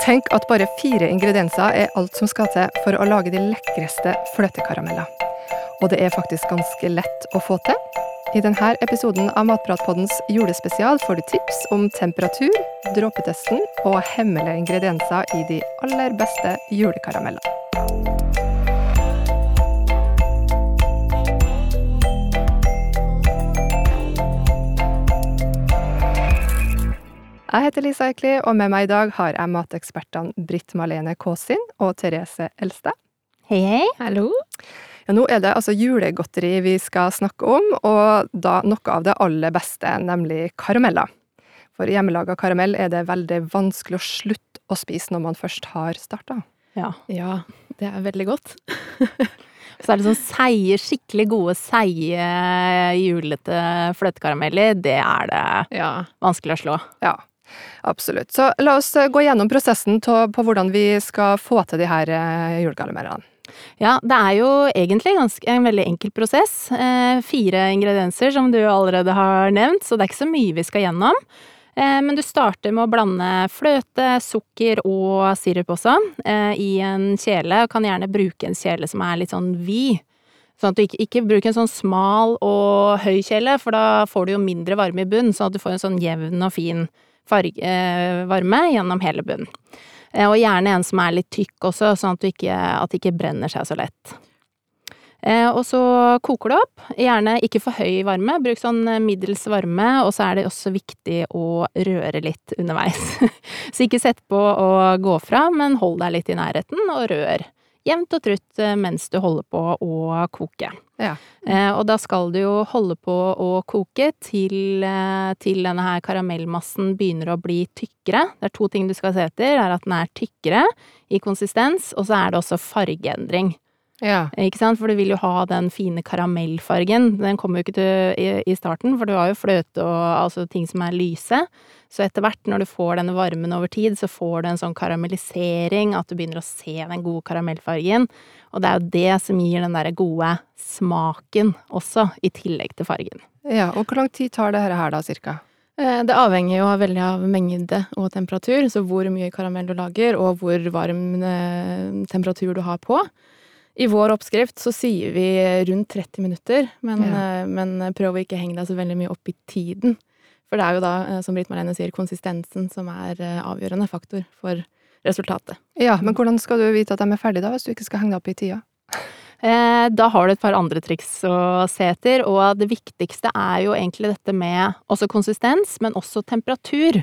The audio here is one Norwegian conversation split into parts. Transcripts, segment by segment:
Tenk at bare fire ingredienser er alt som skal til for å lage de lekreste fløtekarameller. Og det er faktisk ganske lett å få til. I denne episoden av Matpratpoddens julespesial får du tips om temperatur, dråpetesten og hemmelige ingredienser i de aller beste julekaramellene. Jeg heter Lisa Ekli, og med meg i dag har jeg matekspertene Britt Malene Kåsin og Therese Elstad. Hei, hei. Hallo. Ja, nå er det altså julegodteri vi skal snakke om, og da noe av det aller beste, nemlig karameller. For hjemmelaga karamell er det veldig vanskelig å slutte å spise når man først har starta. Ja. Ja, det er veldig godt. Så er det sånn seige, skikkelig gode, seige, julete fløtekarameller. Det er det Ja. vanskelig å slå. Ja, absolutt. Så la oss eh, gå gjennom prosessen på hvordan vi skal få til de her eh. Ja, det er jo egentlig ganske, en veldig enkel prosess. Eh, fire ingredienser som du allerede har nevnt, så det er ikke så mye vi skal gjennom. Eh, men du starter med å blande fløte, sukker og sirup også eh, i en kjele, og kan gjerne bruke en kjele som er litt sånn vid. Sånn at du ikke, ikke bruker en sånn smal og høy kjele, for da får du jo mindre varme i bunn, sånn at du får en sånn jevn og fin farge, eh, varme gjennom hele bunnen. Eh, og gjerne en som er litt tykk også, sånn at, ikke, at det ikke brenner seg så lett. Eh, og så koker det opp. Gjerne ikke for høy varme, bruk sånn middels varme, og så er det også viktig å røre litt underveis. så ikke sett på å gå fra, men hold deg litt i nærheten, og rør jevnt og trutt eh, mens du holder på å koke. Ja. Eh, og da skal du jo holde på å koke til, eh, til denne her karamellmassen begynner å bli tykkere. Det er to ting du skal se etter. Det er at den er tykkere i konsistens, og så er det også fargeendring. Ja. Ikke sant? For du vil jo ha den fine karamellfargen. Den kommer jo ikke til i, i starten, for du har jo fløte og altså ting som er lyse. Så etter hvert, når du får denne varmen over tid, så får du en sånn karamellisering, at du begynner å se den gode karamellfargen. Og det er jo det som gir den derre gode smaken også, i tillegg til fargen. ja. Og hvor lang tid tar det her da, cirka? Eh, Det avhenger jo veldig av mengde og temperatur, så hvor mye karamell du lager, og hvor varm eh, temperatur du har på. I vår oppskrift så sier vi rundt 30 minutter, men, Ja. eh, men prøv å ikke henge deg så veldig mye opp i tiden. For det er jo da, eh, som Britt Marlene sier, konsistensen som er eh, avgjørende faktor for resultatet. Ja, men hvordan skal du vite at de er ferdige da, hvis du ikke skal henge deg opp i tida? Eh, da har du et par andre triks å se etter, og det viktigste er jo egentlig dette med også konsistens, men også temperatur.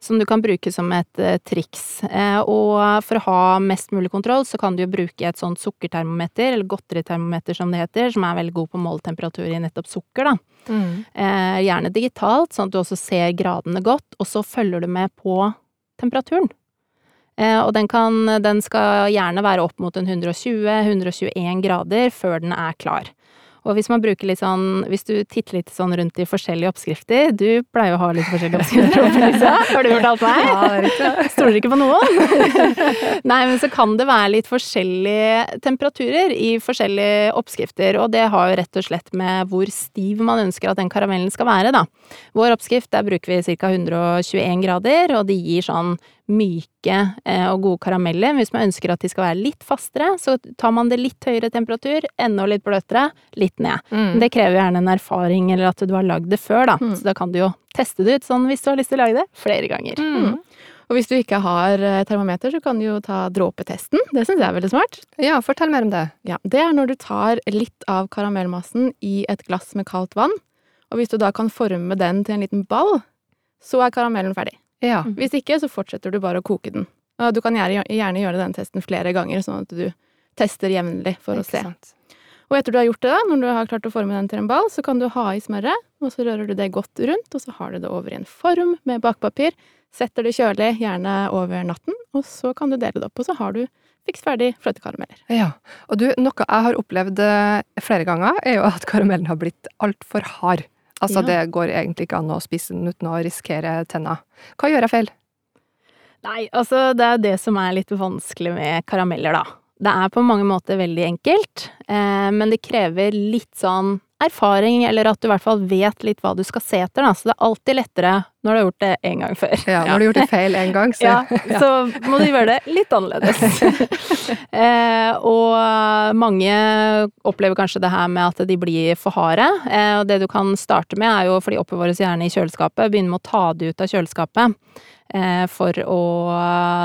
Som du kan bruke som et eh, triks. Eh, og for å ha mest mulig kontroll, så kan du jo bruke et sånt sukkertermometer, eller godteritermometer som det heter, som er veldig god på å måle temperatur i nettopp sukker, da. Eh, gjerne digitalt, sånn at du også ser gradene godt, og så følger du med på temperaturen. Og den, kan, den skal gjerne være opp mot en 120-121 grader før den er klar. Og hvis man bruker litt sånn, hvis du titter litt sånn rundt i forskjellige oppskrifter Du pleier jo å ha litt forskjellige oppskrifter, Lisa. Har du fortalt meg? Ja, er. Stoler ikke på noen. Nei, men så kan det være litt forskjellige temperaturer i forskjellige oppskrifter, og det har jo rett og slett med hvor stiv man ønsker at den karamellen skal være, da. Vår oppskrift, der bruker vi ca. 121 grader, og det gir sånn myke eh, og gode karameller. Hvis man ønsker at de skal være litt fastere, så tar man det litt høyere temperatur, enda litt bløtere, litt ned. Mm. Det krever gjerne en erfaring, eller at du har lagd det før, da. Mm. Så da kan du jo teste det ut sånn hvis du har lyst til å lage det flere ganger. Mm. Og hvis du ikke har eh, termometer, så kan du jo ta dråpetesten. Det syns jeg er veldig smart. Ja, fortell mer om det. Ja, Det er når du tar litt av karamellmassen i et glass med kaldt vann, og hvis du da kan forme den til en liten ball, så er karamellen ferdig. Ja. Hvis ikke, så fortsetter du bare å koke den. Og du kan gjerne, gjerne gjøre den testen flere ganger, sånn at du tester jevnlig for å se. sant. Og etter du har gjort det, da, når du har klart å forme den til en ball, så kan du ha i smøret, og så rører du det godt rundt, og så har du det over i en form med bakpapir. Setter det kjølig, gjerne over natten, og så kan du dele det opp, og så har du fiks ferdig fløtekarameller. Ja. Og du, noe jeg har opplevd eh, flere ganger, er jo at karamellen har blitt altfor hard. Altså, Ja. det går egentlig ikke an å spise den uten å risikere tenna. Hva gjør jeg feil? Nei, altså det er det som er litt vanskelig med karameller, da. Det er på mange måter veldig enkelt, eh, men det krever litt sånn erfaring, eller at du i hvert fall vet litt hva du skal se etter, da. Så det er alltid lettere når du har gjort det én gang før. Ja, når du har gjort det feil en gang, så Ja, så må du gjøre det litt annerledes. eh, og mange opplever kanskje det her med at de blir for harde. Eh, og det du kan starte med, er jo, for de oppbevares gjerne i kjøleskapet, begynne med å ta det ut av kjøleskapet. Eh, for å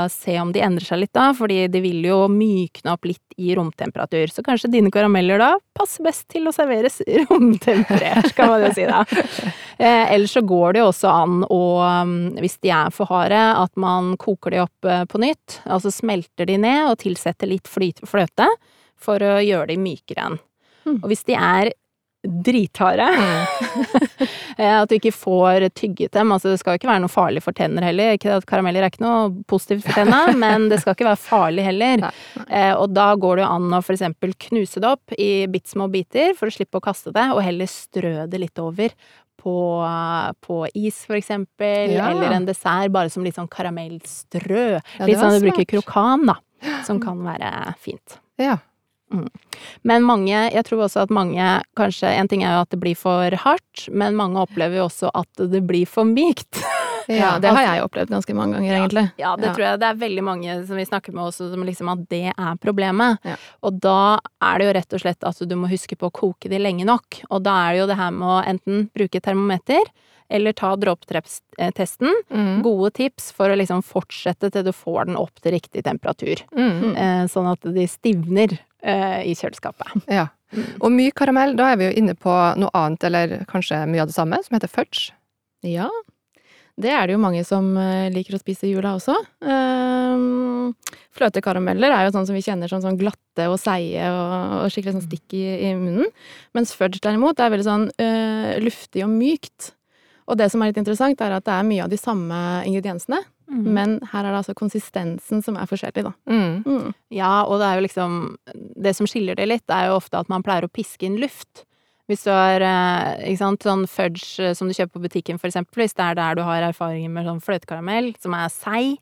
se om de endrer seg litt da, fordi de vil jo mykne opp litt i romtemperatur. Så kanskje dine karameller da passer best til å serveres romtemperert, kan man jo si da. Eh, ellers så går det jo også an å, mm, hvis de er for harde, at man koker de opp eh, på nytt. Altså smelter de ned og tilsetter litt fløte for å gjøre de mykere igjen. Mm. Og hvis de er dritharde, Mm. at du ikke får tygget dem, altså det skal jo ikke være noe farlig for tenner heller, ikke at karameller er ikke noe positivt for tenna, men det skal ikke være farlig heller. Nei, Nei. og da går det jo an å for eksempel knuse det opp i bitte små biter for å slippe å kaste det, og heller strø det litt over på, på is, for eksempel, Ja. eller en dessert, bare som litt sånn karamellstrø. Ja, litt sånn du bruker krokan, da, som kan være fint. Ja. Men mange, jeg tror også at mange kanskje En ting er jo at det blir for hardt, men mange opplever jo også at det blir for mykt. Ja, det har jeg opplevd ganske mange ganger, egentlig. Ja, det Ja. tror jeg det er veldig mange som vi snakker med også, som liksom at det er problemet. Ja. Og da er det jo rett og slett at du må huske på å koke de lenge nok. Og da er det jo det her med å enten bruke termometer, eller ta dråpetesten. Mm. Gode tips for å liksom fortsette til du får den opp til riktig temperatur. Mm. Eh, sånn at de stivner i kjøleskapet. Ja. Og myk karamell, da er vi jo inne på noe annet, eller kanskje mye av det samme, som heter fudge. Ja, det er det jo mange som eh, liker å spise i jula også. Um, fløtekarameller er jo sånn som vi kjenner som sånn glatte og seige og, og skikkelig sånn stikk i, i munnen. Mens fudge derimot er veldig sånn uh, luftig og mykt. Og det som er litt interessant, er at det er mye av de samme ingrediensene, Mm. men her er det altså konsistensen som er forskjellig, da. Mm. Mm. Ja, og det er jo liksom Det som skiller det litt, er jo ofte at man pleier å piske inn luft. Hvis du har eh, ikke sant, sånn fudge eh, som du kjøper på butikken, for eksempel, hvis det er der du har erfaringer med sånn fløtekaramell, som er seig,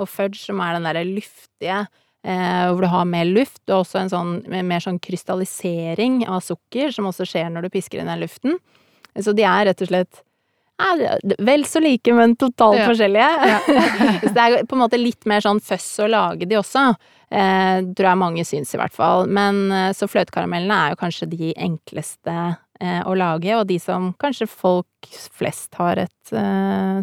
og fudge som er den derre luftige eh, hvor du har mer luft, og også en sånn mer sånn krystallisering av sukker, som også skjer når du pisker inn den luften. Så de er rett og slett vel så like, men totalt Ja. forskjellige. Så det er på en måte litt mer sånn føss å lage de også. Eh, tror jeg mange syns, i hvert fall. Men eh, så fløtekaramellene er jo kanskje de enkleste eh, å lage, og de som kanskje folk flest har et eh,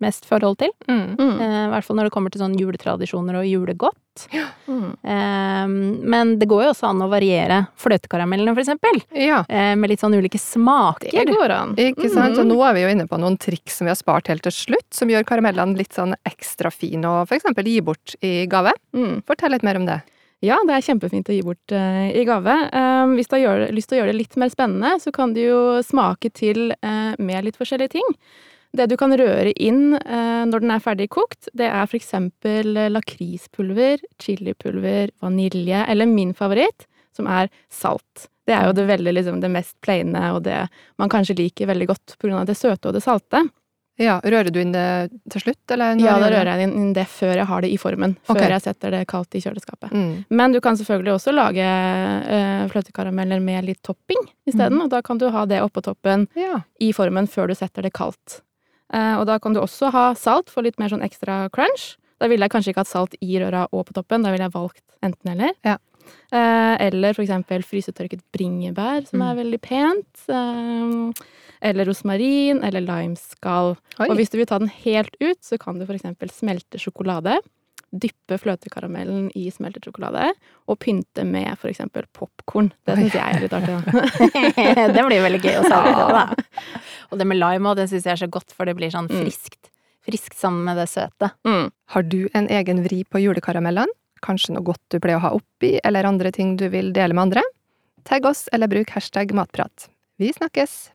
mest forhold til. Mm. Mm. Eh, I hvert fall når det kommer til sånn juletradisjoner og julegodt. Mm. Eh, men det går jo også an å variere fløtekaramellene, for eksempel. Ja. Eh, med litt sånn ulike smaker. Det går an. Ikke sant? Så Og nå er vi jo inne på noen triks som vi har spart helt til slutt, som gjør karamellene litt sånn ekstra fine å for eksempel gi bort i gave. Mm. Fortell litt mer om det. Ja, det er kjempefint å gi bort uh, i gave. Um, hvis du har lyst til å gjøre det litt mer spennende, så kan du jo smake til uh, med litt forskjellige ting. Det du kan røre inn eh, når den er ferdig kokt, det er for eksempel lakrispulver, chilipulver, vanilje, eller min favoritt, som er salt. Det er jo det, veldig, liksom, det mest plaine, og det man kanskje liker veldig godt av det søte og det salte. Ja, Rører du inn det til slutt, eller? Ja, da rører jeg inn det før jeg har det i formen. Før okay. jeg setter det kaldt i kjøleskapet. Mm. Men du kan selvfølgelig også lage uh, fløtekarameller med litt topping isteden. Mm. Og da kan du ha det oppå toppen Ja. i formen før du setter det kaldt. Eh, og da kan du også ha salt for litt mer sånn ekstra crunch. Da ville jeg kanskje ikke hatt salt i røra og på toppen, da ville jeg valgt enten eller. Ja. Eh, eller for eksempel frysetørket bringebær, som Mm. er veldig pent. Eh, eller rosmarin, eller limeskall. Og hvis du vil ta den helt ut, så kan du for eksempel smelte sjokolade. Dyppe fløtekaramellen i smeltet sjokolade, og pynte med eksempel popkorn. Det syns jeg er litt artig, da. det blir veldig gøy å servere, da. Og det med lime òg, det syns jeg er så godt, for det blir sånn Mm. friskt. Friskt sammen med det søte. Mm. Har du en egen vri på julekaramellene? Kanskje noe godt du pleier å ha oppi, eller andre ting du vil dele med andre? Tagg oss, eller bruk hashtag matprat. Vi snakkes!